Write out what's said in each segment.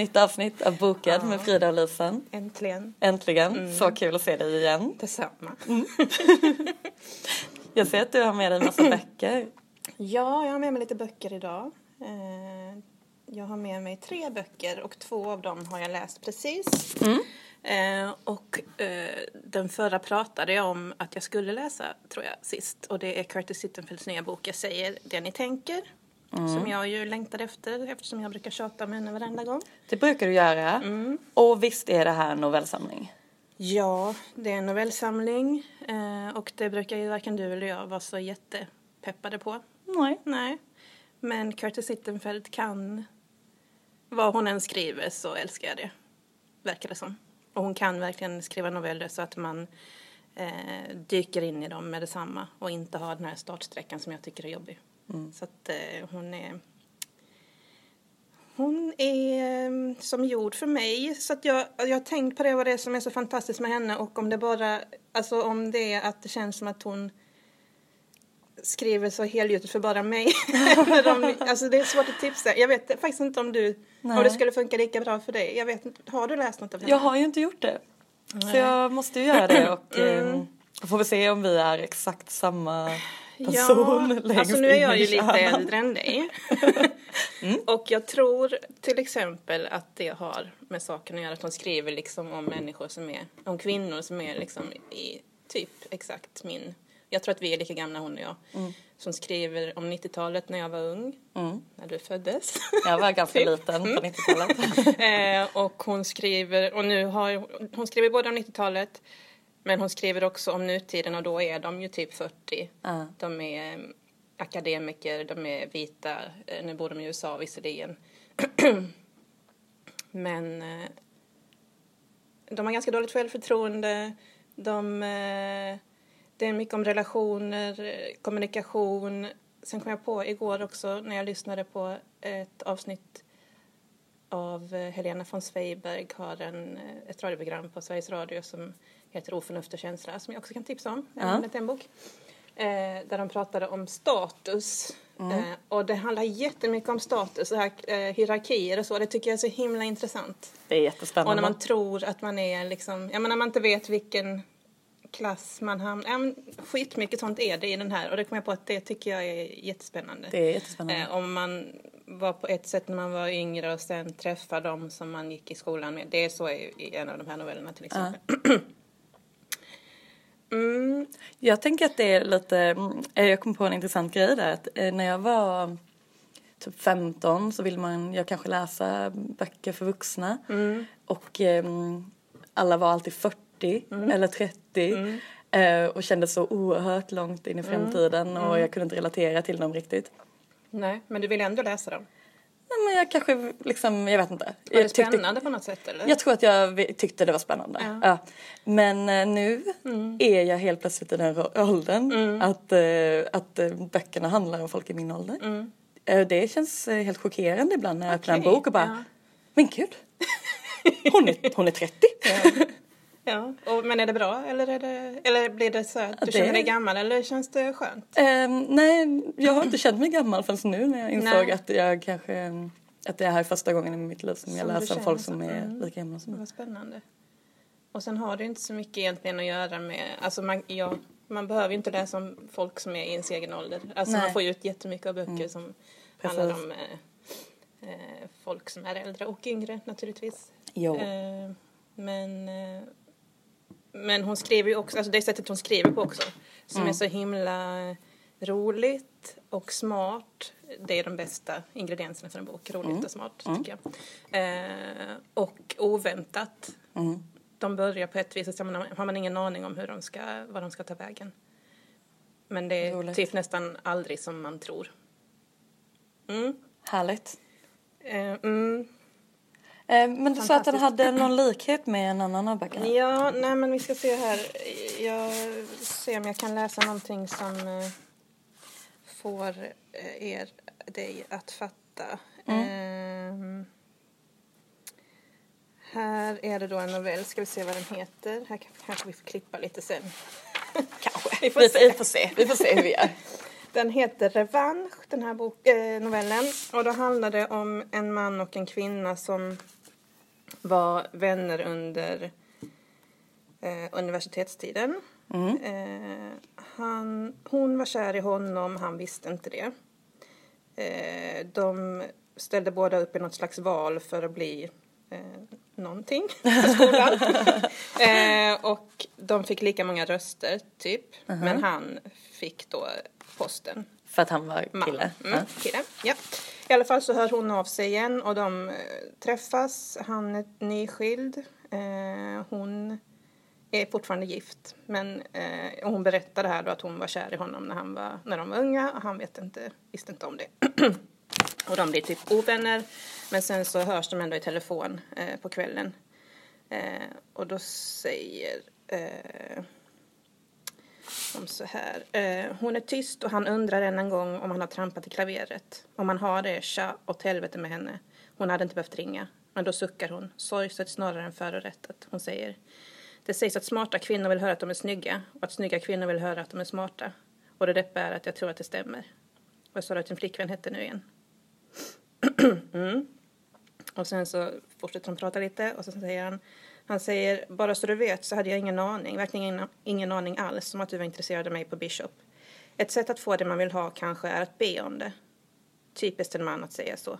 nytt avsnitt av Bokad med Frida och Lisen. Äntligen. Äntligen. Så kul att se dig igen. Detsamma. Jag ser att du har med dig en massa böcker. Ja, jag har med mig lite böcker idag. Eh, Jag har med mig tre böcker och två av dem har jag läst precis. Eh, Och eh, den förra pratade jag om att jag skulle läsa, tror jag, sist. Och det är Curtis Sittenfelds nya bok Jag säger det ni tänker. Som jag ju längtade efter eftersom jag brukar tjata om henne varenda gång. Det brukar du göra. Och visst är det här en novellsamling? Ja, det är en novellsamling eh, och det brukar ju varken du eller jag vara så jättepeppade på. Nej. Nej, men Curtis Sittenfeld kan, vad hon än skriver så älskar jag det, verkar det som. Och hon kan verkligen skriva noveller så att man eh, dyker in i dem med detsamma och inte har den här startsträckan som jag tycker är jobbig. Så att eh, hon är hon är eh, som gjord för mig. Så att jag, jag har tänkt på det, vad det är som är så fantastiskt med henne och om det bara, alltså om det är att det känns som att hon skriver så helgjutet för bara mig. Om, alltså det är svårt att tipsa. Jag vet faktiskt inte om du, om Nej. det skulle funka lika bra för dig. Jag vet har du läst något av henne? Jag har ju inte gjort det. Så jag måste ju göra det och eh, får vi se om vi är exakt samma person längst alltså nu är jag ju lite äldre än dig. Och jag tror till exempel att det har med saken att göra att hon skriver liksom om människor som är, om kvinnor som är liksom i typ exakt min, jag tror att vi är lika gamla hon och jag. Som skriver om 90-talet när jag var ung, när du föddes. Jag var ganska Typ. liten på 90-talet. eh, och hon skriver, och nu har hon skriver både om 90-talet men hon skriver också om nutiden och då är de ju typ 40. Ja. De är eh, akademiker, de är vita, eh, nu bor de i USA visserligen. men eh, de har ganska dåligt självförtroende. De, det är mycket om relationer, kommunikation. Sen kom jag på igår också när jag lyssnade på ett avsnitt av Helena von Zweiberg har en, ett radioprogram på Sveriges Radio som heter Oförnuft och känsla som jag också kan tipsa om. Ja. Ja. En bok. Eh, där de pratade om status. Eh, och det handlar jättemycket om status, så här, eh, hierarkier och så. Det tycker jag är så himla intressant. Det är Och jättespännande. när man tror att man är liksom, ja men när man inte vet vilken klass man hamnar, ja men skitmycket sånt är det i den här och det kom jag på att det tycker jag är jättespännande. Det är jättespännande. Eh, om man var på ett sätt när man var yngre och sen träffa dem som man gick i skolan med. Det är så i i en av de här novellerna till exempel. Mm, Jag tänker att det är lite, mm, eh, jag kom på en intressant grej där att eh, när jag var typ 15 så ville man, jag kanske läsa böcker för vuxna. Och ehm, alla var alltid 40 eller 30 eh, och kände så oerhört långt in i framtiden och jag kunde inte relatera till dem riktigt. nej, men du vill ändå läsa dem. Men jag kanske liksom, jag vet inte. Var jag det spännande på något sätt eller? Jag tror att jag tyckte det var spännande. Ja. Ja. Men eh, nu är jag helt plötsligt i den åldern att, eh, att eh, böckerna handlar om folk i min ålder. Eh, Det känns helt chockerande ibland när jag öppnar en bok och bara, ja. men gud, hon är, hon är 30. Ja, och, men är det bra eller, är det, eller blir det så att du Det- känner dig gammal eller känns det skönt? Ehm, nej, jag har inte känt mig gammal förrän nu när jag insåg Nej. att jag kanske att det här är första gången i mitt liv som jag Som du läser om folk som är Mm. lika gamla som mig. Vad spännande. Och sen har det inte så mycket egentligen att göra med, alltså man, ja, man behöver ju inte läsa om folk som är i ens egen ålder. Alltså Nej. man får ju ut jättemycket av böcker som handlar Precis. om eh, eh, folk som är äldre och yngre naturligtvis. Jo. Eh, men, eh, men hon skriver ju också, alltså det sättet hon skriver på också, som är så himla roligt och smart. Det är de bästa ingredienserna för en bok, roligt och smart tycker jag. Eh, och oväntat. Mm. De börjar på ett vis och sen har man ingen aning om hur de ska, vad de ska ta vägen. Men det är Roligt. typ nästan aldrig som man tror. Mm. Härligt. Eh, mm. Eh, Men du sa att den hade någon likhet med en annan av böckerna? Ja, nej men vi ska se här. Jag ser om jag kan läsa någonting som eh, får eh, er, dig att fatta. Ehm, här är det då en novell, ska vi se vad den heter. Här kan- kanske vi får klippa lite sen. Kanske. Vi får vi, se. vi får se. Vi får se hur vi gör. Den heter Revansch, den här bok, eh, novellen. Och då handlar det om en man och en kvinna som var vänner under eh, universitetstiden. Eh, han, hon var kär i honom, han visste inte det. Eh, de ställde båda upp i något slags val för att bli eh, någonting på skolan. eh, och de fick lika många röster, typ. Men han fick då posten. För att han var kille? Mm, kille. Ja. I alla fall så hör hon av sig igen och de eh, träffas. Han är nyskild. Eh, hon är fortfarande gift. Men eh, och hon berättade här då att hon var kär i honom när, han var, när de var unga. Och han vet inte, visste inte om det. och de blir typ ovänner. Men sen så hörs de ändå i telefon eh, på kvällen. Eh, och då säger eh, eh, så här. Eh, hon är tyst och han undrar än en gång om han har trampat i klaveret. Om han har det, tja, åt helvete med henne. Hon hade inte behövt ringa. Men då suckar hon, sorgset snarare än förorättat. Hon säger. Det sägs att smarta kvinnor vill höra att de är snygga och att snygga kvinnor vill höra att de är smarta. Och det deppiga är att jag tror att det stämmer. Vad sa du att din flickvän hette nu igen? mm. Och sen så fortsätter de prata lite och sen säger han han säger, bara så du vet så hade jag ingen aning, verkligen ingen, aning alls om att du var intresserad av mig på Bishop. Ett sätt att få det man vill ha kanske är att be om det. Typiskt en man att säga så.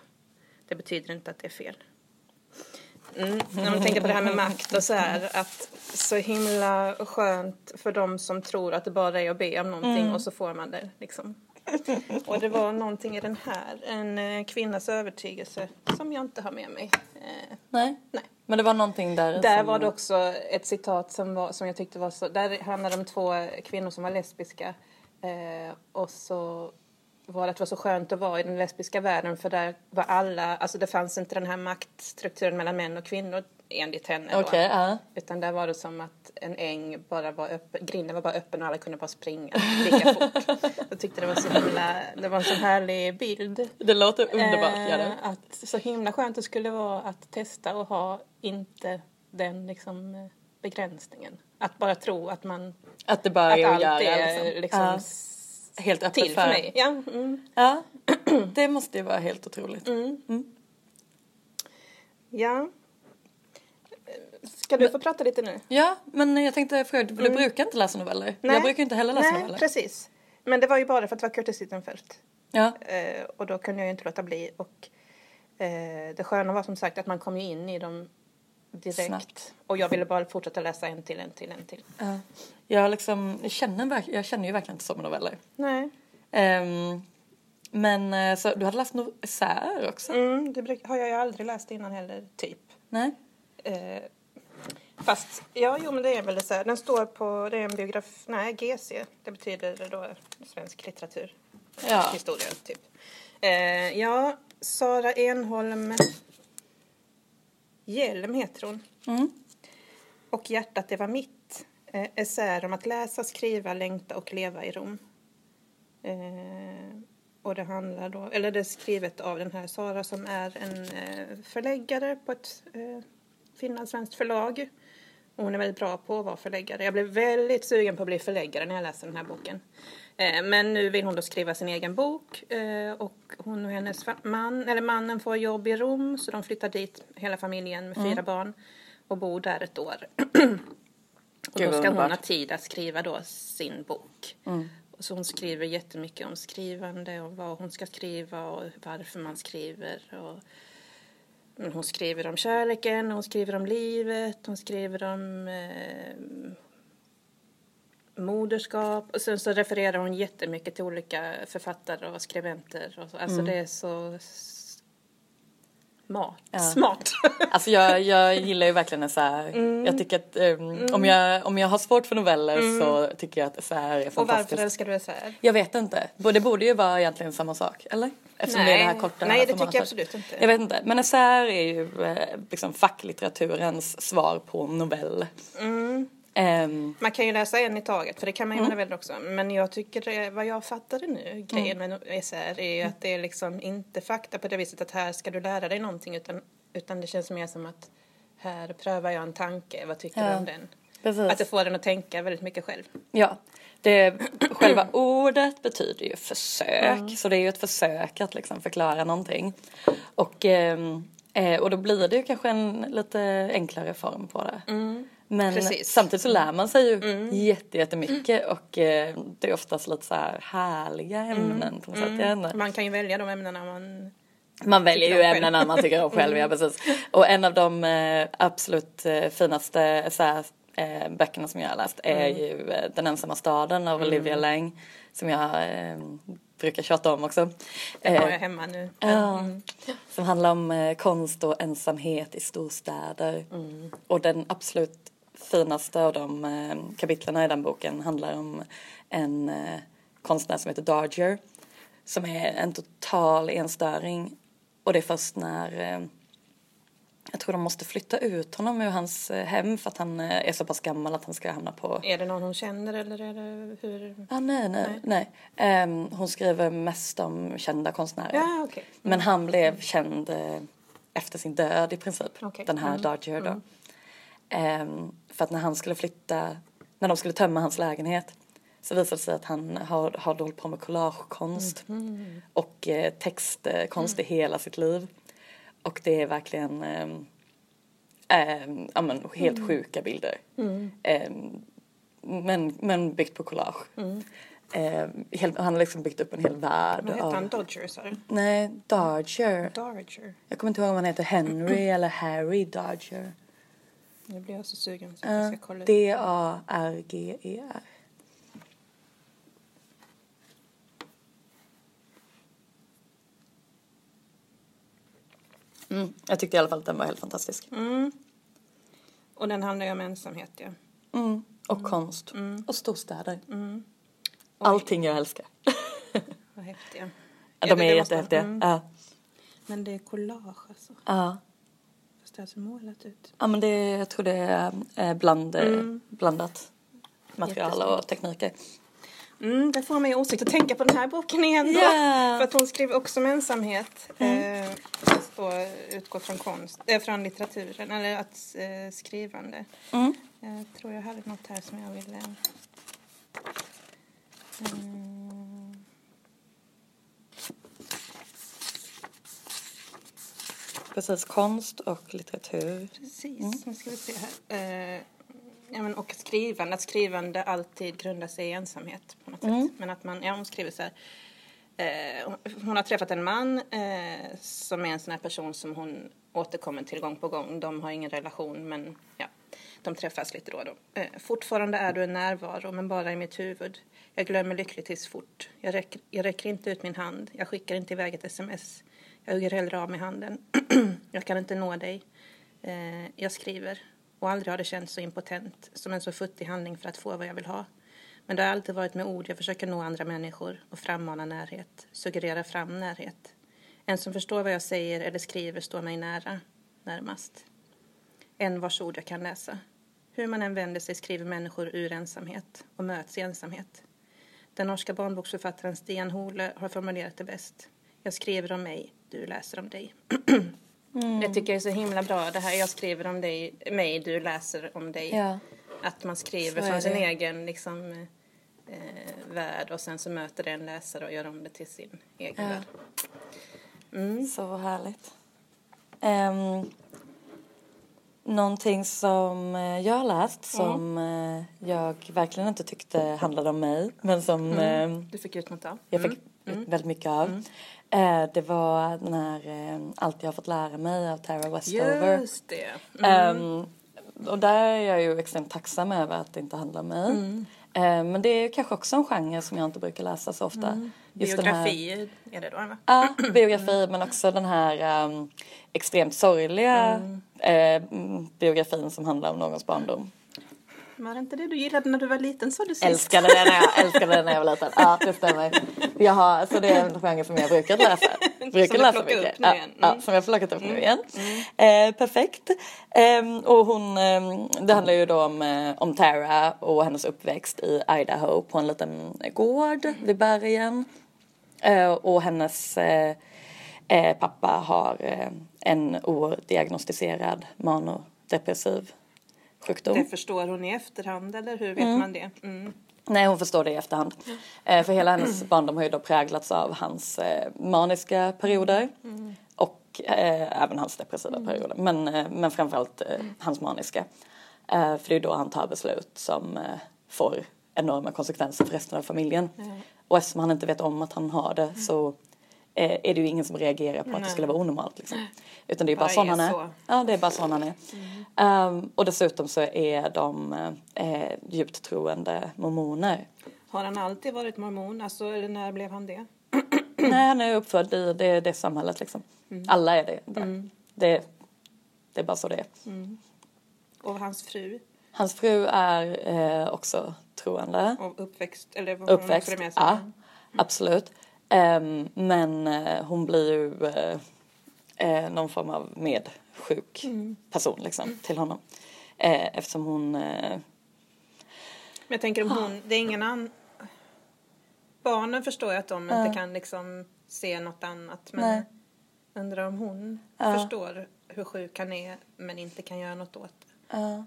Det betyder inte att det är fel. Mm. När man tänker på det här med makt och så här, att så himla skönt för de som tror att det bara är att be om någonting och så får man det liksom. Och det var någonting i den här, en eh, kvinnas övertygelse som jag inte har med mig. Eh, Nej. nej. Men det var någonting där Där som... var det också ett citat som, var, som jag tyckte var så... Där handlade det om två kvinnor som var lesbiska. Eh, och så var det att det var så skönt att vara i den lesbiska världen för där var alla... Alltså det fanns inte den här maktstrukturen mellan män och kvinnor enligt henne. då. Okej, ja. Utan där var det som att en äng bara var öppen, grinden var bara öppen och alla kunde bara springa lika fort. Jag tyckte det var så himla, det var en så härlig bild. Det låter underbart, gör det. Eh, att så himla skönt det skulle vara att testa och ha inte den liksom eh, begränsningen. Att bara tro att man, Att det bara att är att allt göra är liksom. s- Helt öppet till för mig. Ja, mm. Ja, det måste ju vara helt otroligt. ja. Ska du få prata lite nu? Ja, men jag tänkte fråga, du brukar inte läsa noveller? Jag brukar inte heller läsa Mm. Nej, noveller. precis. Men det var ju bara för att det var Curtis Sittenfeld. Ja, Eh, och då kunde jag ju inte låta bli. Och eh, det sköna var som sagt att man kom ju in i dem direkt. Snabbt. Och jag ville bara fortsätta läsa en till, en till, en till. ja. Jag, liksom, jag, känner, jag känner ju verkligen inte så med noveller. Nej. Ehm, men eh, så du hade läst no- essäer också? Mm, det har jag ju aldrig läst innan heller, typ. Nej? Eh, fast, ja, jo men det är väl så här. Den står på, det är en biograf, nej, GC. Det betyder då svensk litteratur. Ja. Historia, typ. Eh, ja, Sara Enholm Hjelm heter hon. Mm. Och Hjärtat det var mitt. Eh, essäer om att läsa, skriva, längta och leva i Rom. Eh, och det handlar då, eller det är skrivet av den här Sara som är en eh, förläggare på ett eh, finlandssvenskt förlag. Och hon är väldigt bra på att vara förläggare. Jag blev väldigt sugen på att bli förläggare när jag läste den här boken. Eh, men nu vill hon då skriva sin egen bok och och hon och hennes man, eller mannen får jobb i Rom så de flyttar dit hela familjen med fyra barn och bor där ett år. och då ska hon ha underbart. tid att skriva då sin bok. Och så hon skriver jättemycket om skrivande och vad hon ska skriva och varför man skriver. Och men hon skriver om kärleken, hon skriver om livet, hon skriver om eh, moderskap. Och sen så refererar hon jättemycket till olika författare och skribenter. Och så. Alltså det är så smart. Ja. smart. Alltså jag, jag gillar ju verkligen essäer. Mm. Jag tycker att ehm, om, jag, om jag har svårt för noveller så tycker jag att essäer är och varför fantastiskt. älskar du essäer? Jag vet inte. Det borde ju vara egentligen samma sak, eller? Eftersom det är det här korta nej det tycker jag absolut inte. Jag vet inte. Men essäer är ju eh, liksom facklitteraturens svar på novell. Mm. Ehm, Man kan ju läsa en i taget, för det kan man ju Mm. med noveller också. Men jag tycker, vad jag fattade nu, grejen med no- essäer, är att det är liksom inte fakta på det viset att här ska du lära dig någonting, utan, utan det känns mer som att här prövar jag en tanke, vad tycker Ja, du om den? precis. Att det får den att tänka väldigt mycket själv. Ja, Det, själva ordet betyder ju försök, så det är ju ett försök att liksom förklara någonting. Och, ehm, eh, och då blir det ju kanske en lite enklare form på det. Men Precis. samtidigt så lär man sig ju jätte, jättemycket och eh, det är oftast lite så här härliga ämnen på något sätt. Inte. Man kan ju välja de ämnena man... Man väljer ju ämnena man tycker om själv, ja precis. Och en av de eh, absolut eh, finaste så här, eh, böckerna som jag har läst är ju eh, Den ensamma staden av Olivia Lang som jag eh, brukar tjata om också. Den har Eh, jag hemma nu. Ja, som handlar om eh, konst och ensamhet i storstäder. Och den absolut finaste av de eh, kapitlerna i den boken handlar om en eh, konstnär som heter Darger. Som är en total enstöring. Och det är först när eh, jag tror de måste flytta ut honom ur hans eh, hem för att han eh, är så pass gammal att han ska hamna på Är det någon hon känner eller är det hur? Ah, nej, nej, nej. Ehm, hon skriver mest om kända konstnärer. Ja, okej. Men han blev känd eh, efter sin död i princip. Okej. Den här Mm. Darger då. Ehm, för att när han skulle flytta, när de skulle tömma hans lägenhet så visade det sig att han har, har hållit på med collagekonst Mm. och eh, textkonst i hela sitt liv. Och det är verkligen ehm, ehm, ja, men, helt Mm. sjuka bilder. Ehm, men, men byggt på collage. Ehm, helt, han har liksom byggt upp en hel värld. Vad heter av- han? Dodger? Nej, Darger. Darger. Jag kommer inte ihåg om han heter Henry eller Harry Darger. Nu blir jag så sugen så jag ska kolla. D-A-R-G-E-R. Mm, jag tyckte i alla fall att den var helt fantastisk. Mm. Och den handlar ju om ensamhet, ja. Mm. Och konst. Och storstäder. Mm. Allting jag älskar. Vad häftiga. De är det måste- jättehäftiga. mm. Ja. Men det är collage alltså. Ja. Fast det är alltså målat ut. ja, men det, jag tror det är eh, bland, eh, Mm. blandat material och tekniker. Mm, det får mig osökt att tänka på den här boken igen då. Ja. För att hon skriver också om ensamhet. Eh, fast då utgår från konst, eh, från litteraturen, eller att eh, skrivande. Mm. Jag tror jag hade något här som jag ville... Mm. Precis, konst och litteratur. Precis, nu ska vi se här. Eh, ja, men, och skrivande, att skrivande alltid grundar sig i ensamhet på något sätt. Men att man, ja hon skriver så här. Eh, hon- har träffat en man eh, som är en sån här person som hon återkommer till gång på gång. De har ingen relation men ja, de träffas lite då och då. Fortfarande är du en närvaro men bara i mitt huvud. Jag glömmer lyckligtvis fort. Jag räcker, jag räcker inte ut min hand. Jag skickar inte iväg ett sms. Jag hugger hellre av med handen. jag kan inte nå dig. Eh, jag skriver. Och aldrig har det känts så impotent som en så futtig handling för att få vad jag vill ha. Men det har alltid varit med ord jag försöker nå andra människor och frammana närhet, suggerera fram närhet. En som förstår vad jag säger eller skriver står mig nära, närmast. En vars ord jag kan läsa. Hur man än vänder sig skriver människor ur ensamhet och möts i ensamhet. Den norska barnboksförfattaren Stian Hole har formulerat det bäst. Jag skriver om mig, du läser om dig. Det tycker jag är så himla bra. Det här jag skriver om dig, mig, du läser om dig. Ja. Att man skriver från sin egen liksom, eh, värld och sen så möter det en läsare och gör om det till sin egen Ja. värld. Mm. Så härligt. Um, någonting som eh, jag har läst som eh, jag verkligen inte tyckte handlade om mig men som eh, Du fick ut något av? jag fick ut väldigt mycket av. Eh, det var den här eh, Allt jag har fått lära mig av Tara Westover. Just det. Ehm, och där är jag ju extremt tacksam över att det inte handlar om mig. Mm. Eh, men det är kanske också en genre som jag inte brukar läsa så ofta. Just den här- är det då? Ja, biografi men också den här um, extremt sorgliga eh, mm, biografin som handlar om någons barndom. Var det inte det du gillade när du var liten sa du sist? Älskade den när jag, älskade den när jag var liten. Ja, det stämmer. Jag har, så det är en genre som jag brukar läsa. Brukar du läsa mycket. upp nu ja, igen. ja, Mm. som jag plockat upp nu igen. Eh, perfekt. Ehm, och hon, ehm, det handlar ju då om, eh, om Tara och hennes uppväxt i Idaho på en liten gård vid bergen. Eh, och hennes eh, eh, pappa har eh, en odiagnostiserad manodepressiv sjukdom. Det förstår hon i efterhand, eller hur vet man det? Mm. Nej, hon förstår det i efterhand. Eh, för hela hennes barndom har ju då präglats av hans eh, maniska perioder och eh, även hans depressiva perioder. Men, eh, men framförallt eh, hans maniska. Eh, för det är då han tar beslut som får enorma konsekvenser för resten av familjen. Och eftersom han inte vet om att han har det så eh, är det ju ingen som reagerar på att det skulle vara onormalt. Liksom. Utan det är bara Bara sån han är. så. Ja, det är bara sån han är. Ehm, och dessutom så är de eh, djupt troende mormoner. Har han alltid varit mormon? Alltså, eller när blev han det? Nej, han är uppfödd i det, det samhället liksom. Alla är det. där. det. Det är bara så det är. Och hans fru? Hans fru är eh, också troende. Och uppväxt? Eller var hon Uppväxt, också det med sig? ja. Absolut. Ehm, men eh, hon blir ju eh, någon form av medsjuk person liksom, till honom. Eftersom hon... Men jag tänker om hon, det är ingen annan... Barnen förstår ju att de inte kan liksom se något annat. Men Nej. undrar om hon förstår hur sjuk han är men inte kan göra något åt det. Ja.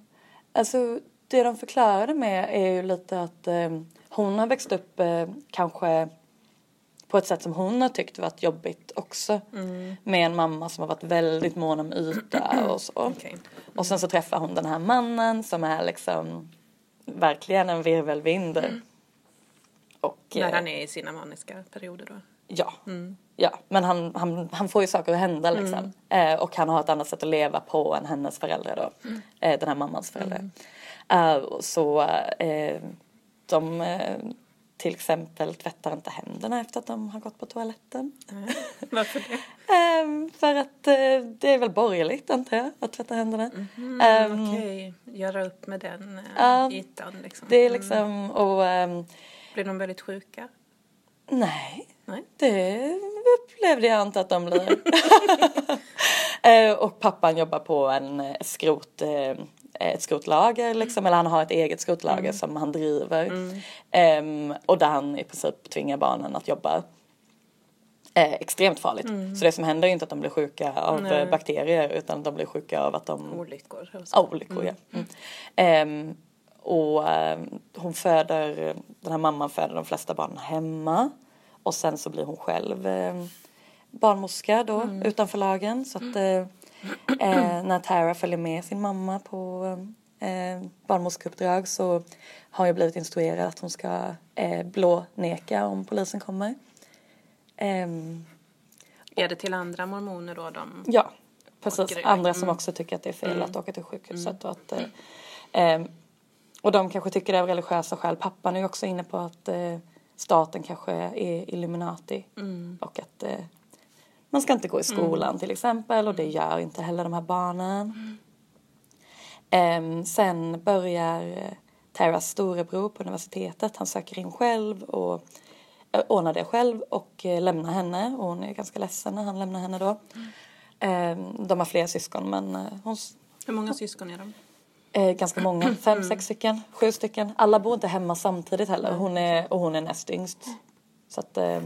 Alltså, det de förklarade med är ju lite att eh, hon har växt upp eh, kanske på ett sätt som hon har tyckt varit jobbigt också. Med en mamma som har varit väldigt mån om yta och så. Okej. Och sen så träffar hon den här mannen som är liksom verkligen en virvelvind. Och, När eh, han är i sina maniska perioder då. Ja. ja. Men han, han, han får ju saker att hända liksom. Eh, och han har ett annat sätt att leva på än hennes föräldrar då. Eh, den här mammans föräldrar. Och så eh, de eh, till exempel tvättar inte händerna efter att de har gått på toaletten. Varför det? Eh, för att eh, det är väl borgerligt antar jag, att tvätta händerna. Mm, Eh, Okej, göra upp med den uh, Ja, ytan liksom. Det är liksom, och ehm, Blir de väldigt sjuka? nej. Nej. Det upplevde jag inte att de blir. Eh, och pappan jobbar på en skrot, ett skrotlager liksom, eller han har ett eget skrotlager som han driver. Ehm, och där han i princip tvingar barnen att jobba eh, extremt farligt. Så det som händer är inte att de blir sjuka av eh, bakterier utan de blir sjuka av att de Olyckor? Ja, olyckor ja. Mm. Ehm, och ehm, hon föder, den här mamman föder de flesta barnen hemma. Och sen så blir hon själv eh, barnmorska då utanför lagen. Så att eh, eh, när Tara följer med sin mamma på eh, barnmorskeuppdrag så har ju blivit instruerad att hon ska eh, blåneka om polisen kommer. Ehm, Är det till andra mormoner då de? Ja, precis. Andra som också tycker att det är fel att åka till sjukhuset. Och, att, eh, ehm, och de kanske tycker det av religiösa skäl. Pappan är ju också inne på att eh, staten kanske är Illuminati. Och att eh, man ska inte gå i skolan till exempel. Och det gör inte heller de här barnen. Ehm, sen börjar eh, Taras storebror på universitetet. Han söker in själv och eh, ordnar det själv och eh, lämnar henne. Och hon är ganska ledsen när han lämnar henne då. Ehm, de har fler syskon men hon Hur många syskon är de? eh, ganska många. Fem, sex stycken, sju stycken. Alla bor inte hemma samtidigt heller. Hon är, och hon är näst yngst. Så att, eh,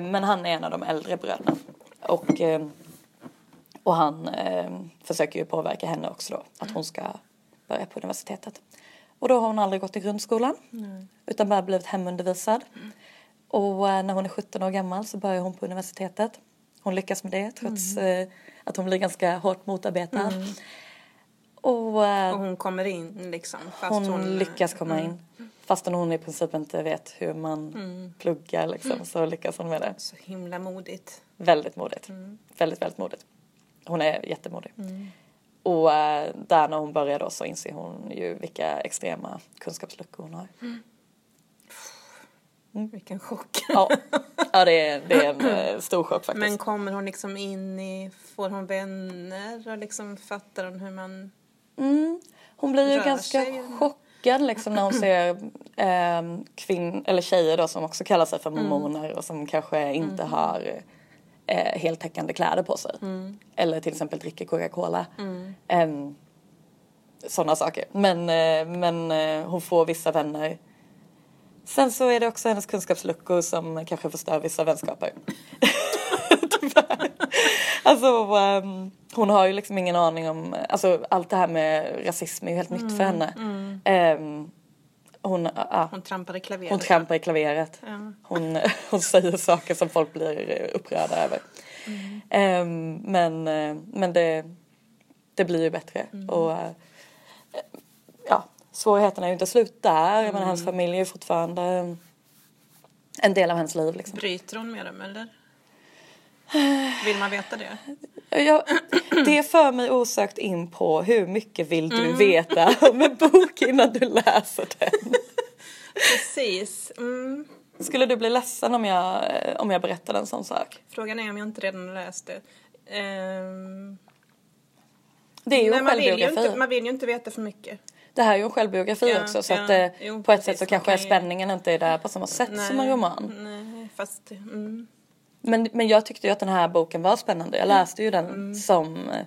men han är en av de äldre bröderna. Och, eh, och han eh, försöker ju påverka henne också då. Att hon ska börja på universitetet. Och då har hon aldrig gått i grundskolan. Utan bara blivit hemundervisad. Och eh, när hon är 17 år gammal så börjar hon på universitetet. Hon lyckas med det trots eh, att hon blir ganska hårt motarbetad. Och, eh, Och hon kommer in liksom? Fast hon, hon, lyckas komma in. Fastän hon i princip inte vet hur man pluggar liksom, så lyckas hon med det. Så himla modigt. Väldigt modigt. Väldigt, väldigt modigt. Hon är jättemodig. Och eh, där när hon börjar då så inser hon ju vilka extrema kunskapsluckor hon har. Vilken chock. Ja, ja det, är, det är en eh, stor chock faktiskt. Men kommer hon liksom in i, får hon vänner och liksom fattar hon hur man... Mm. Hon blir ju rör ganska sig. chockad liksom när hon ser eh, kvinn eller tjejer då som också kallar sig för mormoner och som kanske inte har eh, heltäckande kläder på sig. Eller till exempel dricker Coca-Cola. Eh, Sådana saker. Men, eh, men eh, hon får vissa vänner. Sen så är det också hennes kunskapsluckor som kanske förstör vissa vänskaper. Tyvärr. Alltså ehm, hon har ju liksom ingen aning om, alltså allt det här med rasism är ju helt nytt för henne. Ehm, hon, ja, Hon trampade klaveret. hon trampar i klaveret. Ja. Hon, hon säger saker som folk blir upprörda över. Ehm, men eh, men det, det blir ju bättre. Och eh, ja, svårigheterna är ju inte slut där. Menar, hans familj är ju fortfarande en del av hans liv. Liksom. Bryter hon med dem eller? Vill man veta det? Jag, det för mig osökt in på hur mycket vill du veta om en bok innan du läser den? Precis. Mm. Skulle du bli ledsen om jag, om jag berättade en sån sak? Frågan är om jag inte redan läst det. Ehm, Det är ju nej, en man, vill ju självbiografi. inte, man vill ju inte veta för mycket. Det här är ju en självbiografi Ja, också så ja, att jo, på ett sätt så kanske kan ju- spänningen inte är där på samma sätt som en roman. Nej, fast... Mm. Men, men jag tyckte ju att den här boken var spännande. Jag läste ju den Mm. som eh,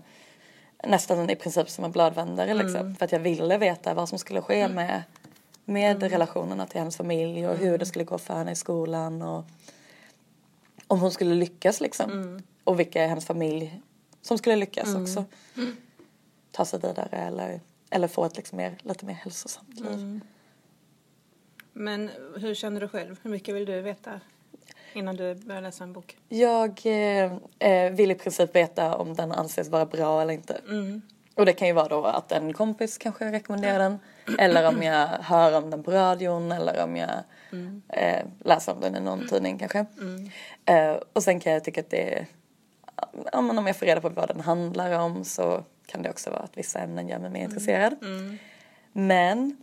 nästan i princip som en bladvändare liksom. Mm. För att jag ville veta vad som skulle ske med, med Mm. relationerna till hennes familj och hur det skulle gå för henne i skolan och om hon skulle lyckas liksom. Mm. Och vilka i hennes familj som skulle lyckas också. Ta sig vidare eller, eller få ett liksom mer, lite mer hälsosamt liv. Mm. Men hur känner du själv? Hur mycket vill du veta innan du börjar läsa en bok? Jag eh, eh, vill i princip veta om den anses vara bra eller inte. Mm. Och det kan ju vara då att en kompis kanske rekommenderar den. Eller om jag hör om den på radion eller om jag eh, läser om den i någon tidning kanske. Eh, och sen kan jag tycka att det är, ja, men om jag får reda på vad den handlar om så kan det också vara att vissa ämnen gör mig mer intresserad. Men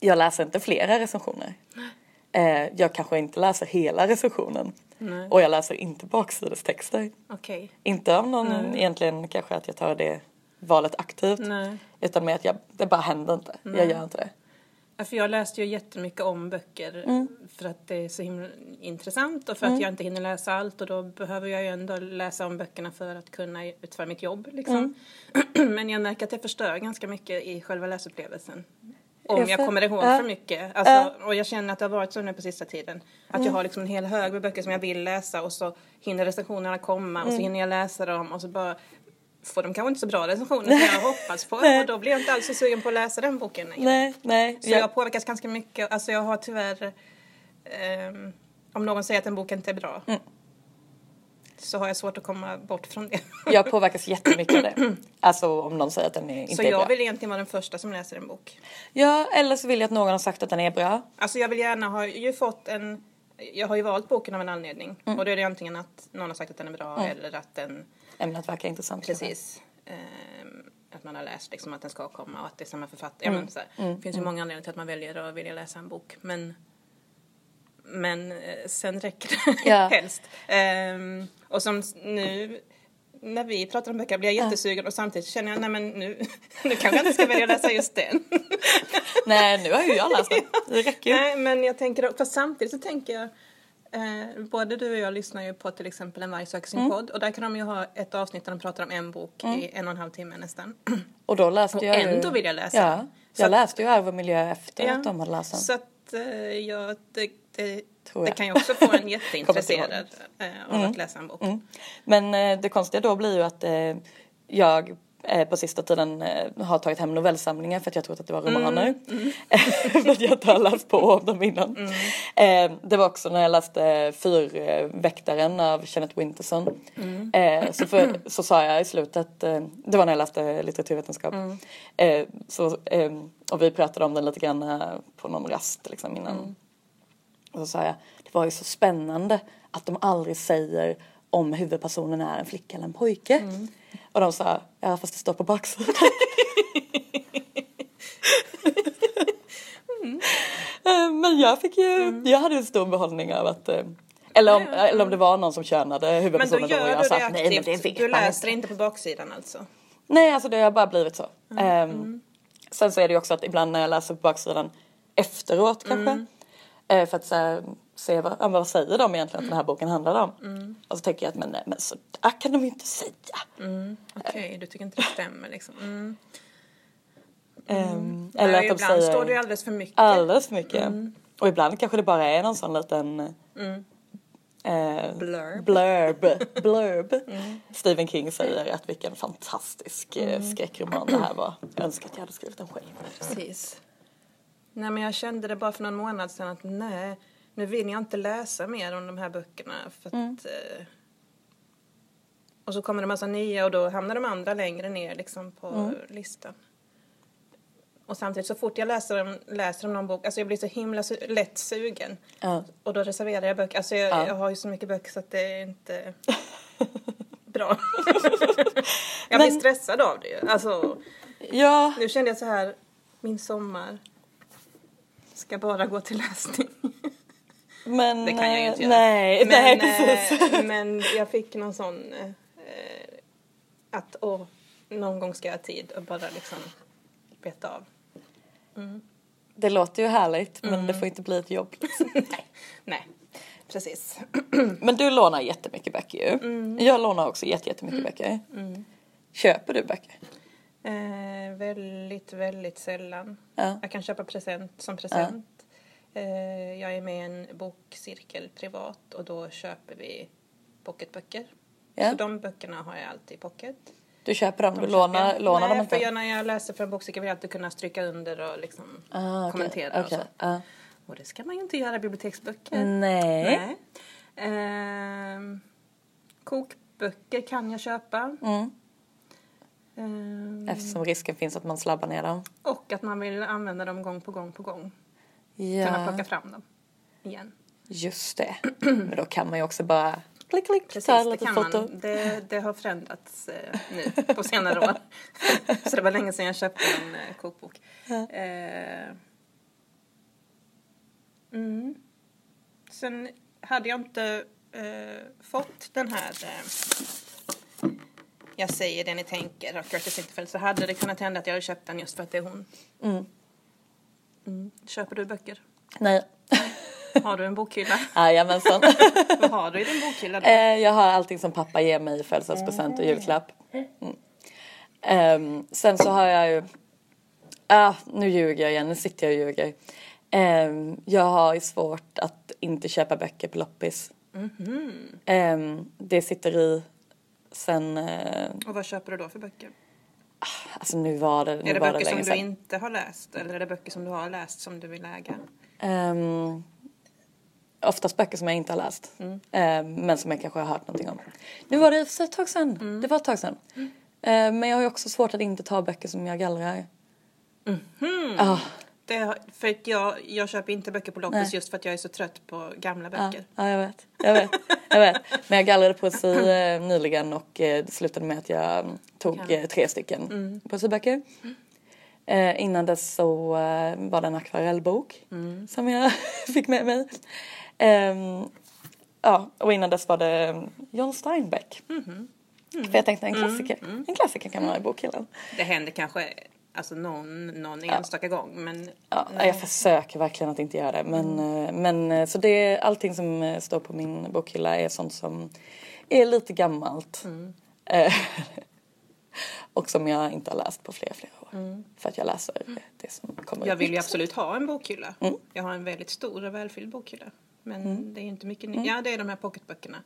jag läser inte flera recensioner. Eh, jag kanske inte läser hela recensionen. Nej. Och jag läser inte baksidestexter. Okej. Inte av någon egentligen kanske att jag tar det valet aktivt. Nej. Utan med att jag, det bara händer inte. Jag gör inte det. Ja, För jag läste ju jättemycket om böcker Mm. för att det är så himla intressant och för att jag inte hinner läsa allt och då behöver jag ju ändå läsa om böckerna för att kunna utföra mitt jobb liksom. Mm. Men jag märker att det förstör ganska mycket i själva läsupplevelsen. Om Jag jag, kommer ihåg för mycket. Alltså, Och jag känner att det har varit så nu på sista tiden. Att Mm. jag har liksom en hel hög med böcker som jag vill läsa och så hinner recensionerna komma och så Mm. hinner jag läsa dem och så bara får de kanske inte så bra recensioner som jag hoppats på. Och då blir jag inte alls så sugen på att läsa den boken längre. Nej, nej. Så jag påverkas ganska mycket. Alltså jag har tyvärr, ehm, om någon säger att en bok inte är bra, Mm. Så har jag svårt att komma bort från det. jag påverkas jättemycket av det. Alltså om någon säger att den är, inte så är jag bra. vill egentligen vara den första som läser en bok. Ja, eller så vill jag att någon har sagt att den är bra. Alltså jag vill gärna ha ju fått en, jag har ju valt boken av en anledning. Mm. Och då är det antingen att någon har sagt att den är bra eller att den, Ämnet verkar intressant. precis, ehm, att man har läst liksom att den ska komma och att det är samma författare. Ja, men så här. Det finns ju många anledningar till att man väljer att vilja läsa en bok. Men, men eh, sen räcker det Ja. helst. Ehm, och som nu när vi pratar om böcker blir jag jättesugen och samtidigt känner jag nej men nu, nu kanske jag inte ska välja läsa just den. Nej, nu har ju jag läst den. Det räcker ju. Nej, men jag tänker, fast samtidigt så tänker jag, eh, både du och jag lyssnar ju på till exempel En varg söker sin Mm. podd och där kan de ju ha ett avsnitt där de pratar om en bok i en och en halv timme nästan. Och då läste Och jag ju... ändå vill jag läsa Ja. Så jag att- läste ju Arv och miljö efter Ja, att de hade läst den. Så att eh, ja, det, det, det kan ju också få en jätteintresserad eh, av att läsa en bok. Mm. Men eh, det konstiga då blir ju att eh, jag på sista tiden har tagit hem novellsamlingar för att jag trott att det var romaner. för att jag inte har läst på om dem innan. Eh, det var också när jag läste Fyrväktaren av Kenneth Winterson. Eh, så, för, så sa jag i slutet, det var när jag läste litteraturvetenskap. Eh, så, och vi pratade om den lite grann på någon rast liksom innan. Och så jag, det var ju så spännande att de aldrig säger om huvudpersonen är en flicka eller en pojke. Och de sa, ja fast det står på baksidan. Eh, Men jag fick ju, jag hade en stor behållning av att eh, eller om, eller om det var någon som könade Men då huvudpersonen och gör jag du sa nej men det vet Du läser inte. på baksidan alltså? Nej, alltså det har bara blivit så. Ehm, Sen så är det ju också att ibland när jag läser på baksidan efteråt kanske. Eh, för att här, se vad, ja, vad säger de egentligen att den här boken handlar om. Och så tänker jag att men, nej, men så där kan de ju inte säga. Okej, du tycker inte det stämmer liksom. Mm. Ehm, eller Nej, att de ibland säger står det ju alldeles för mycket. alldeles för mycket. Och ibland kanske det bara är någon sån liten eh, Blurb. blurb. blurb. Stephen King säger att vilken fantastisk eh, skräckroman det här var. Jag önskar att jag hade skrivit den själv. Precis. Nej, men jag kände det bara för någon månad sedan att nej, nu vill jag inte läsa mer om de här böckerna. För att, Mm. eh, och så kommer det massa nya och då hamnar de andra längre ner liksom på Mm. listan. Och samtidigt så fort jag läser om, läser om någon bok, alltså jag blir så himla su- lätt sugen. Ja. Och då reserverar jag böcker. Alltså jag, Ja. jag har ju så mycket böcker så att det är inte bra. jag blir Men- stressad av det ju. Alltså, Ja, nu kände jag så här, min sommar ska bara gå till läsning. men... Det kan jag ju inte göra. Nej, men, nej precis. eh, men jag fick någon sån eh, att åh, någon gång ska jag ha tid och bara liksom beta av. Det låter ju härligt, men Mm. det får inte bli ett jobb. Nej, precis. Men du lånar jättemycket böcker ju. Mm. Jag lånar också jätte- jättemycket böcker. Köper du böcker? Eh, väldigt, väldigt sällan. Ja. Jag kan köpa present som present. Eh, jag är med i en bokcirkel privat och då köper vi pocketböcker. Ja. Så de böckerna har jag alltid i pocket. Du köper dem, De du lånar, jag. lånar Nej, dem inte? för jag, när jag läser för en bokcirkel vill jag alltid kunna stryka under och liksom Ah, okej, kommentera och okej, så. ja. Och det ska man ju inte göra i biblioteksböcker. Nej. Nej. Ehm, kokböcker kan jag köpa. Mm. Ehm, Eftersom risken finns att man slabbar ner dem. och att man vill använda dem gång på gång på gång. Kunna Ja, plocka fram dem igen. just det. Men då kan man ju också bara klick, klick, Precis, ta ett det litet kan foto. man. Det, det har förändrats eh, nu på senare år. Så det var länge sedan jag köpte en eh, kokbok. Eh, mm. Sen hade jag inte eh, fått den här Jag säger det ni tänker av Curtis Interfeld så hade det kunnat hända att jag hade köpt den just för att det är hon. Mm. Mm. Köper du böcker? Nej. Har du en bokhylla? Jajamensan. Vad har du i din bokhylla då? Eh, jag har allting som pappa ger mig i födelsedagspresent och julklapp. Mm. Ehm, sen så har jag ju... Ah, nu ljuger jag igen, nu sitter jag och ljuger. Ehm, jag har ju svårt att inte köpa böcker på loppis. Ehm, det sitter i sen... eh, Och vad köper du då för böcker? alltså nu var det, nu Är det var det böcker som länge du sedan. inte har läst eller är det böcker som du har läst som du vill äga? Um, oftast böcker som jag inte har läst. Mm. Ehm, men som jag kanske har hört någonting om. Nu var det för ett tag sedan. Mm. Det var ett tag sedan. Ehm, men jag har ju också svårt att inte ta böcker som jag gallrar. Mhm. Ah, Det, för att jag, jag köper inte böcker på loppis Nej. just för att jag är så trött på gamla ja, böcker. ja, jag vet. Jag vet. Jag vet. Men jag gallrade poesi eh, nyligen och eh, det slutade med att jag mm, tog Ja. eh, tre stycken Mm. poesiböcker. Eh, innan dess så eh, var det en akvarellbok Mm. som jag fick med mig. Ehm, ja, och innan dess var det mm, John Steinbeck. Mhm. För jag tänkte en klassiker. Mm. En klassiker kan man ha i bokhyllan. Det händer kanske alltså någon, någon enstaka gång men Ja, nej. jag försöker verkligen att inte göra det. Men, eh, men eh, så det allting som eh, står på min bokhylla är sånt som är lite gammalt. Mm. Och som jag inte har läst på flera, flera år. För att jag läser det som kommer Mm. jag vill ju absolut ha en bokhylla. Mm. Jag har en väldigt stor och välfylld bokhylla. Men det är inte mycket nytt. Ja, det är de här pocketböckerna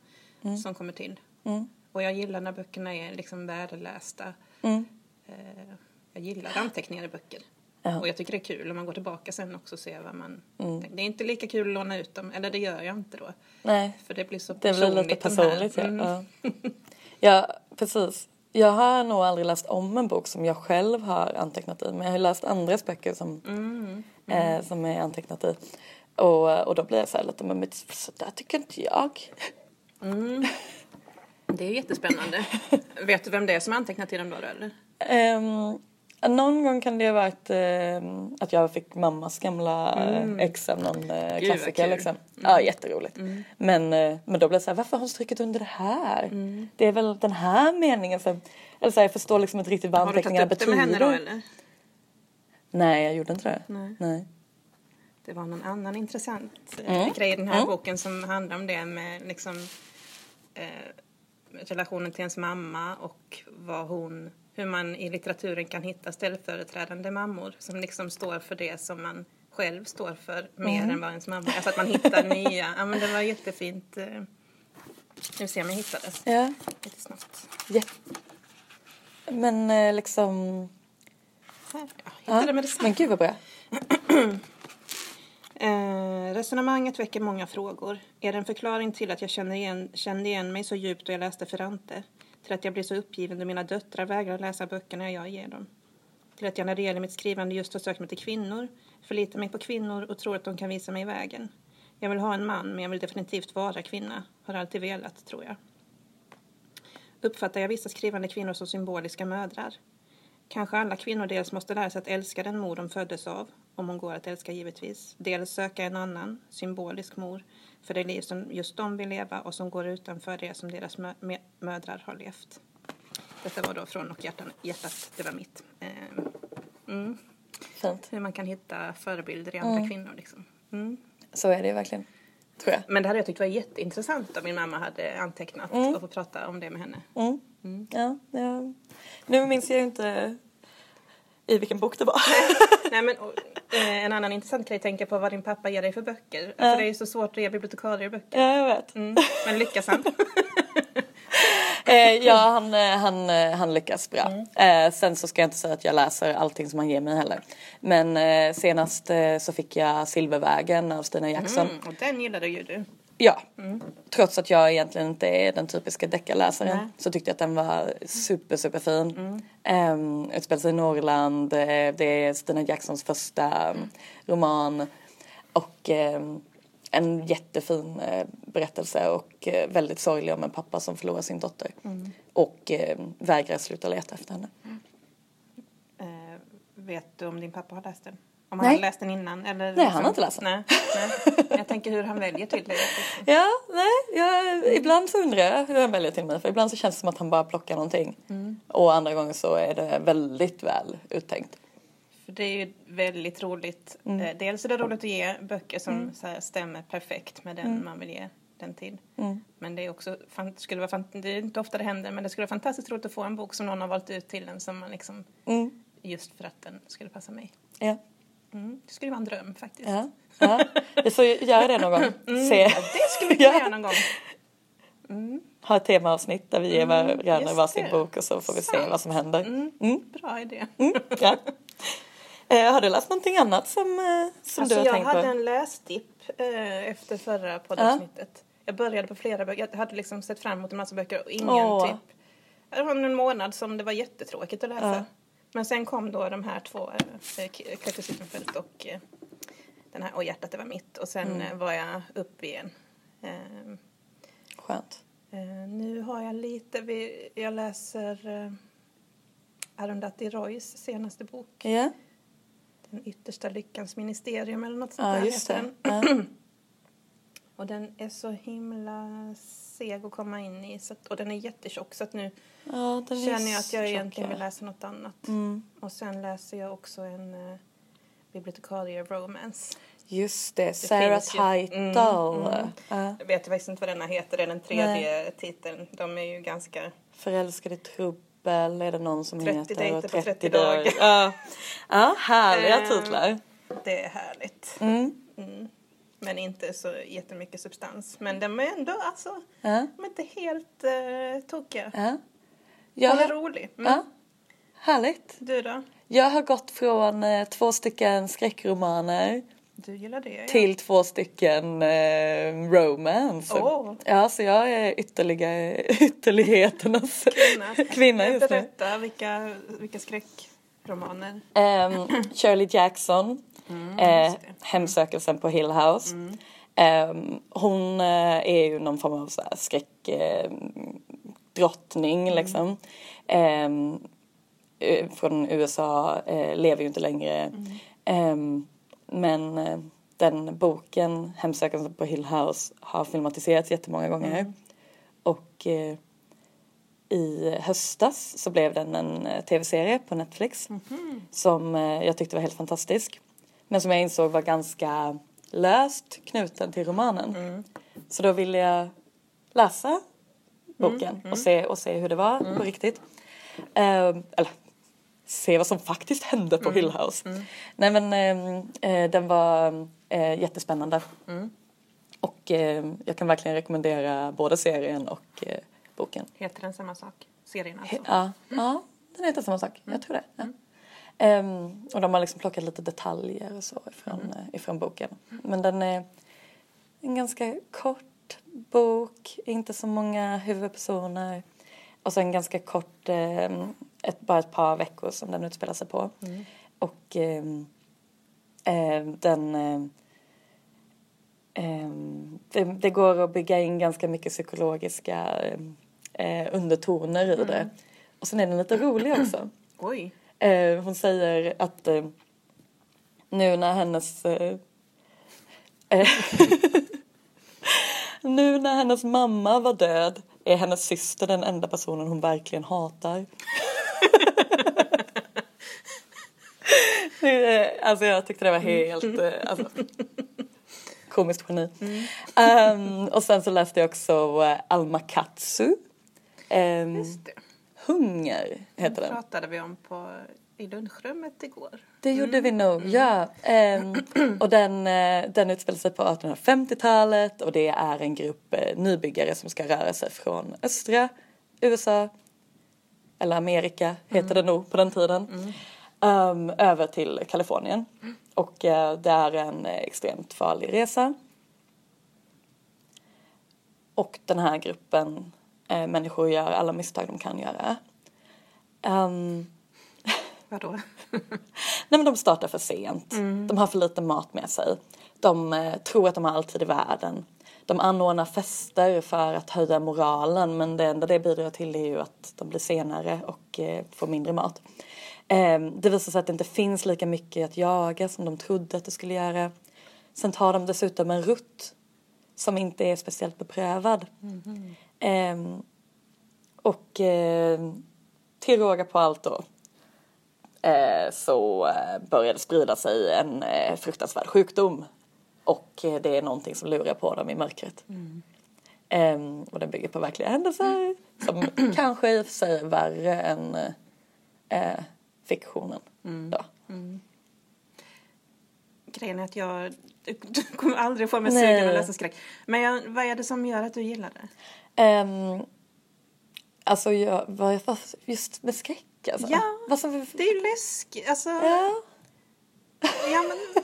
som kommer till. Mm. Och jag gillar när böckerna är liksom värdelästa. Mm. Eh, jag gillar anteckningar i böcker. Ja. Och jag tycker det är kul om man går tillbaka sen också och ser vad man... Mm. Det är inte lika kul att låna ut dem, eller det gör jag inte då. Nej, För det blir så det blir personligt. lite de här. personligt. Ja. Mm. Ja. ja, precis. Jag har nog aldrig läst om en bok som jag själv har antecknat i. Men jag har läst andras böcker som, Mm. eh, som är antecknat i. Och, och då blir jag så här lite, men så där tycker inte jag. Mm. Det är jättespännande. Vet du vem det är som har antecknat till dem då eller? Ehm, någon gång kan det ha varit ehm, att jag fick mammas gamla mm. ex av någon eh, klassiker kul. Mm. liksom. Ja, jätteroligt. Men, eh, men då blev det så här, varför har hon strukit under det här? Mm. Det är väl den här meningen som, eller så här, jag förstår liksom inte riktigt vad Har du tagit anteckningarna upp det med betyder. henne då eller? Nej, jag gjorde inte det. Nej. Nej. Det var någon annan intressant eh, Mm. grej i den här Mm. boken som handlar om det med liksom eh, relationen till ens mamma och vad hon, hur man i litteraturen kan hitta ställföreträdande mammor som liksom står för det som man själv står för mer Mm. än vad ens mamma Alltså att man hittar nya. Ja men det var jättefint. Eh, nu ser jag om jag hittar det Ja. lite snabbt. ja. Men eh, liksom... Här, jag hittade Ja. med detsamma. Men gud vad bra. Eh, resonemanget väcker många frågor. Är det en förklaring till att jag känner igen, kände igen mig så djupt då jag läste Ferrante? Till att jag blir så uppgiven då mina döttrar vägrar läsa böckerna jag ger dem? Till att jag när det gäller mitt skrivande just har sökt mig till kvinnor, förlitar mig på kvinnor och tror att de kan visa mig vägen? Jag vill ha en man, men jag vill definitivt vara kvinna. Har alltid velat, tror jag. Uppfattar jag vissa skrivande kvinnor som symboliska mödrar? Kanske alla kvinnor dels måste lära sig att älska den mor de föddes av, om hon går att älska givetvis. Dels söka en annan, symbolisk mor, för det liv som just de vill leva och som går utanför det som deras mö mö mödrar har levt. Detta var då från Och hjärtan, hjärtat, det var mitt. Eh, mm. Fint. Hur man kan hitta förebilder i andra kvinnor liksom. Mm. Så är det verkligen. Tror jag. Men det hade jag tyckt var jätteintressant om min mamma hade antecknat och få prata om det med henne. Mm. Ja, ja. Nu minns jag ju inte i vilken bok det var. Nej, men, och, en annan intressant grej att tänka på vad din pappa ger dig för böcker. Alltså, Det är ju så svårt att ge bibliotekarie böcker. ja, jag vet. Mm. Men lyckas han? Eh, ja, han, eh, han, eh, han lyckas bra. Eh, sen så ska jag inte säga att jag läser allting som han ger mig heller. Men eh, senast eh, så fick jag Silvervägen av Stina Jackson. Mm, och den gillade ju du. Ja, trots att jag egentligen inte är den typiska deckarläsaren Nej. så tyckte jag att den var super, super fin. Mm. utspelar sig i Norrland, eh, det är Stina Jacksons första mm. roman och ehm, en jättefin eh, berättelse och eh, väldigt sorglig om en pappa som förlorar sin dotter och eh, vägrar sluta leta efter henne. Eh, vet du om din pappa har läst den? Om han Nej. har läst den innan? Eller Nej, han har inte läst den. Nej, nej. Jag tänker hur han väljer till det. Ja, nej, jag, ibland så undrar jag hur han väljer till mig för ibland så känns det som att han bara plockar någonting och andra gånger så är det väldigt väl uttänkt. För det är ju väldigt roligt. Eh, dels är det roligt att ge böcker som så här, stämmer perfekt med den man vill ge den till. Men det är också, skulle vara, det är inte ofta det händer, men det skulle vara fantastiskt roligt att få en bok som någon har valt ut till en som man liksom, Mm. just för att den skulle passa mig. Ja. Mm. Det skulle vara en dröm faktiskt. Ja, ja. Får göra det någon gång. Se. Ja, det skulle vi kunna Ja. göra någon gång. Ha ett temaavsnitt där vi ger varandra just varsin det. bok och så får vi se Sant. vad som händer. Mm. Bra idé. Ja. Eh, har du läst någonting annat som, eh, som Alltså du har jag tänkt hade på? en läsdipp eh, efter förra poddavsnittet. Jag började på flera böcker. Jag hade liksom sett fram emot en massa böcker och ingen Åh. typ. Det var en månad som det var jättetråkigt att läsa. Ja. Men sen kom då de här två, eh, Cykelfält och eh, den här Och hjärtat det var mitt. Och sen Mm. eh, var jag upp igen. Eh, Skönt. nu har jag lite, vi, jag läser eh, Arundhati Roys senaste bok. Ja, Den yttersta lyckans ministerium eller något sånt ja där just det. Och den är så himla seg att komma in i. Så att, och den är jättetjock så att nu Ja, känner jag att jag egentligen vill läsa något annat. Mm. Och sen läser jag också en uh, bibliotekarie romance. Just det, Sarah finns ju- Title. Mm, mm. Ja. Jag vet faktiskt inte vad denna heter, det är den tredje titeln. De är ju ganska... Förälskad i trubbel är det någon som 30 heter. dejter och på 30 30 dagar. Ja, ja härliga Ehm. titlar. Det är härligt. Mm. Men inte så jättemycket substans. Men de är ändå alltså, Ja, de är inte helt uh, tokiga. ja. Hon är Jag, rolig. Mm. ja, härligt. Du då? Jag har gått från eh, två stycken skräckromaner Du gillar det? ja. till två stycken eh, romance. Åh. Ja, så jag är ytterligare ytterligheternas Kvinna. kvinna just nu. Berätta, vilka, vilka skräckromaner? Ehm, Shirley Jackson, Mm, eh, Hemsökelsen på Hill House. Ehm, hon eh, är ju någon form av så här skräckdrottning eh, drottning, liksom. Ehm, eh, från USA, eh, lever ju inte längre. Ehm, men eh, den boken, Hemsökelsen på Hill House, har filmatiserats jättemånga gånger. Och eh, i höstas så blev den en tv-serie på Netflix som eh, jag tyckte var helt fantastisk. Men som jag insåg var ganska löst knuten till romanen. Så då ville jag läsa boken och, se, och se hur det var på riktigt. Ehm, eller se vad som faktiskt hände på Hill House. Nej men ehm, eh, den var eh, jättespännande. Och eh, jag kan verkligen rekommendera både serien och eh, boken. Heter den samma sak? Serien alltså? Ja, ja, den heter samma sak. Jag tror det. Ja. Ehm, och de har liksom plockat lite detaljer och så ifrån, mm. ifrån boken. Men den är en ganska kort bok, inte så många huvudpersoner. Och så en ganska kort, eh, ett, bara ett par veckor som den utspelar sig på. Mm. Och eh, eh, den... Eh, eh, det, det, går att bygga in ganska mycket psykologiska eh, undertoner i mm. det. Och sen är den lite rolig också. Oj. Hon säger att nu när hennes nu när hennes mamma var död är hennes syster den enda personen hon verkligen hatar. alltså jag tyckte det var helt, eh, alltså, komiskt geni. Mm. Um, och sen så läste jag också Alma Katsu. Um, Hunger heter den. pratade vi om på i lunchrummet igår. Det gjorde mm. vi nog, mm. ja. Um, och den, uh, den utspelar sig på 1850-talet och det är en grupp uh, nybyggare som ska röra sig från östra USA, eller Amerika heter mm. det nog på den tiden, um, över till Kalifornien. Och uh, det är en extremt farlig resa. Och den här gruppen människor gör alla misstag de kan göra. Um, Vadå? Nej men de startar för sent. Mm. De har för lite mat med sig. De eh, tror att de har all tid i världen. De anordnar fester för att höja moralen men det enda det bidrar till är ju att de blir senare och eh, får mindre mat. Eh, det visar sig att det inte finns lika mycket att jaga som de trodde att det skulle göra. Sen tar de dessutom en rutt som inte är speciellt beprövad. Mm. Och eh, till råga på allt då Eh, så eh, började sprida sig en eh, fruktansvärd sjukdom. Och det är någonting som lurar på dem i mörkret. Mm. Um, och den bygger på verkliga händelser som kanske i och för sig är värre än uh, fiktionen. Mm. Då. Mm. Grejen är att jag du kommer aldrig få mig sugen att läsa skräck. Men jag, vad är det som gör att du gillar det? Um, alltså jag, vad, just med skräck alltså. Ja, alltså, det är ju läskigt. Alltså, ja. ja men,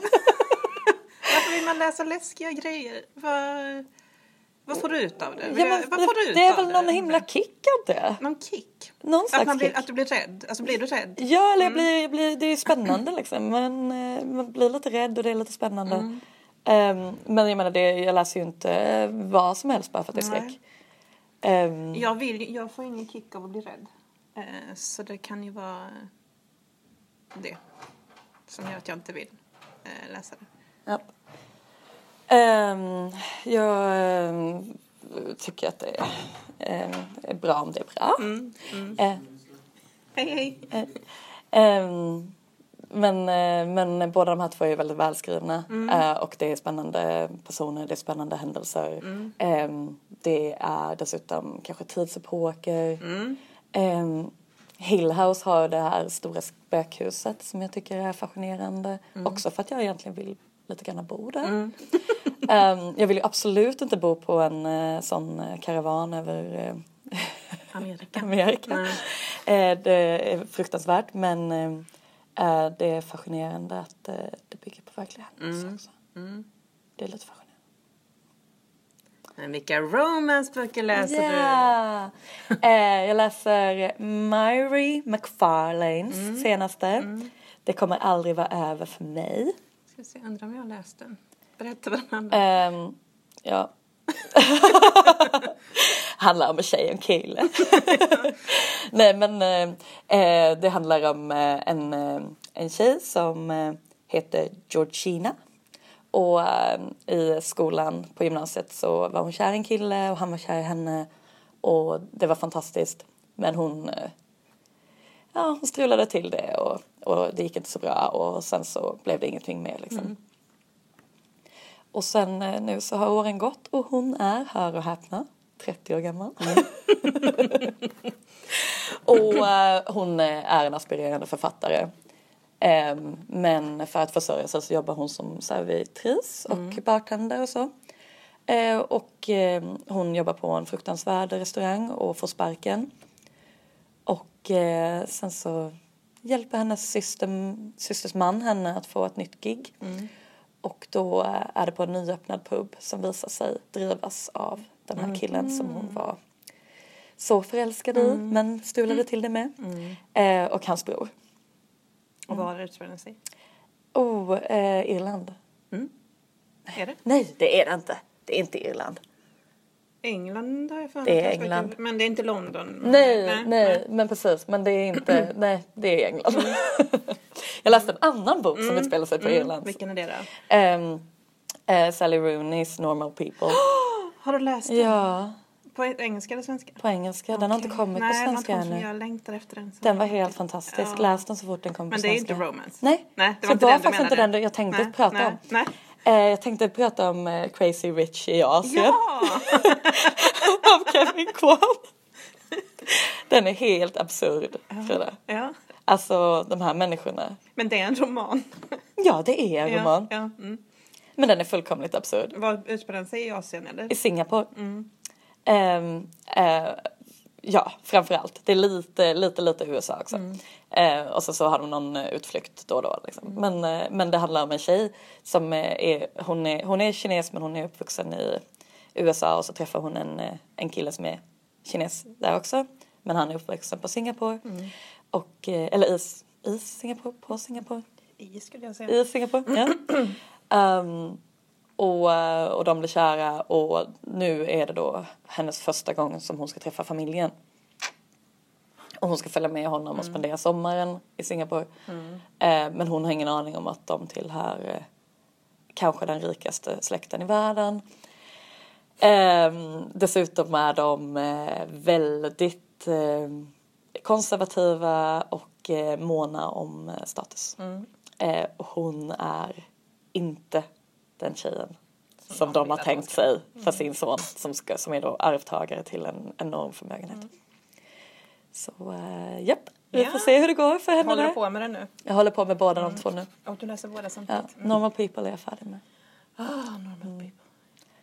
varför vill man läsa läskiga grejer? Vad, vad får du ut av det? Ja, men, vad får du ut det är väl någon det? himla kick av det. Någon kick? Någon slags att, man blir, kick. att du blir rädd? Alltså blir du rädd? Ja, eller mm. blir, blir, det är spännande liksom. Man, eh, man blir lite rädd och det är lite spännande. Mm. Um, men jag menar, det, jag läser ju inte vad som helst bara för att det är skräck. Um, jag, vill, jag får ingen kick av att bli rädd. Eh, så det kan ju vara det som gör att jag inte vill eh, läsa det. Ja. Um, jag um, tycker att det är, um, är, bra om det är bra. Mm, mm. Uh, hej, hej. Men, uh, men båda de här två är väldigt välskrivna mm. och det är spännande personer, det är spännande händelser. Mm. det är dessutom kanske tidsepoker. Mm. Um, Hill House har det här stora spökhuset som jag tycker är fascinerande. Mm. Också för att jag egentligen vill lite grann bo där. Mm. um, jag vill ju absolut inte bo på en uh, sån karavan över uh, Amerika. Amerika. Uh, det är fruktansvärt men det är fascinerande att det bygger på verkliga händelser mm. också. Mm. Det är lite fascinerande. Men vilka romanceböcker läser yeah. du? eh, jag läser Myri McFarlanes mm. senaste. Mm. Det kommer aldrig vara över för mig. Ska se, undrar om jag har läst den. Berätta vad den handlar um, Ja. handlar om en tjej och en kille. Nej men eh, det handlar om eh, en, eh, en tjej som eh, heter Georgina och äh, i skolan på gymnasiet så var hon kär i en kille och han var kär i henne. Och det var fantastiskt. Men hon, äh, ja, hon strulade till det och, och det gick inte så bra och sen så blev det ingenting mer liksom. Mm. Och sen nu så har åren gått och hon är, hör och häpna, 30 år gammal. Mm. och hon är en aspirerande författare Um, men för att försörja sig så jobbar hon som servitris och mm. bartender och så. Uh, och uh, hon jobbar på en fruktansvärd restaurang och får sparken. Och uh, sen så hjälper hennes syster, systers man henne att få ett nytt gig. Mm. Och då eh, är det på en nyöppnad pub som visar sig drivas av den här killen som hon var så förälskad i men stulade till det med. Eh, och hans bror. Och var utspelar sig? Oh, eh, Irland. Är det? Nej, det är det inte. Det är inte Irland. England har jag för mig. Det är England. Men det är inte London? Nej, nej, men precis. Men det är inte, nej, det är England. jag läste en annan bok som utspelar sig på Irland. Vilken är det då? Ehm, eh, Sally Rooney's Normal People. Har du läst den? ja, På engelska eller svenska? på engelska. Den har inte kommit Nej, på svenska ännu. kommit, Jag längtar efter den. så. Den var helt fantastisk. Ja. Läs den så fort den kommer Men på det är svenska. inte romance? Nej, Nej, det så var inte var den faktiskt inte den jag tänkte Nej, prata nej, om. Nej. Eh, jag tänkte prata om eh, Crazy Rich i Asien Ja! av Kevin Kwan. Den är helt absurd, Frida. ja. Alltså de här människorna. Men det är en roman. Ja, det är en roman. Ja, ja. Mm. Men den är fullkomligt absurd. Vad utspelar den sig i Asien eller? I Singapore. Mm. Ehm, eh, ja, framförallt. Det är lite, lite, lite USA också. Mm. Eh, och så, så har de någon eh, utflykt då och då. Liksom. Men, eh, men det handlar om en tjej som är, hon är, hon är kines men hon är uppvuxen i USA och så träffar hon en, en kille som är kines där också. Men han är uppvuxen på Singapore. Mm. Och, eller i, i Singapore, på Singapore. I skulle jag säga. I Singapore, ja. Ehm, och, eh, och de blir kära och nu är det då hennes första gång som hon ska träffa familjen. Och hon ska följa med honom och spendera sommaren i Singapore. Eh, men hon har ingen aning om att de tillhör eh, kanske den rikaste släkten i världen. Ehm, dessutom är de eh, väldigt konservativa och måna om status. Och hon är inte den tjejen som, de de har tänkt ska sig för sin son som, ska, som är då arvtagare till en enorm förmögenhet. Så eh, japp, vi Ja. får se hur det går för henne Håller du på med den nu? Jag håller på med båda de två nu. Och du läser båda Ja, samtidigt? Normal people är jag färdig med. Ah, normal people.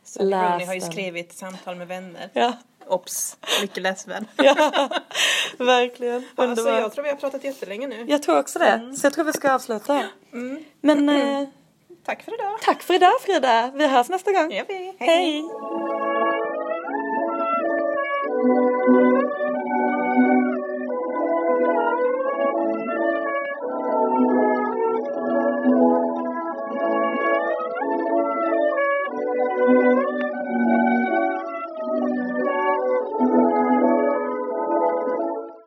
Sally Läs Rooney har ju skrivit Samtal med vänner. Ja, Ops, mycket läsvärd. ja verkligen. Alltså, jag tror vi har pratat jättelänge nu. Jag tror också det. Så jag tror vi ska avsluta. Men eh, Tack för idag. tack för idag Frida. Vi hörs nästa gång. Det. Hej.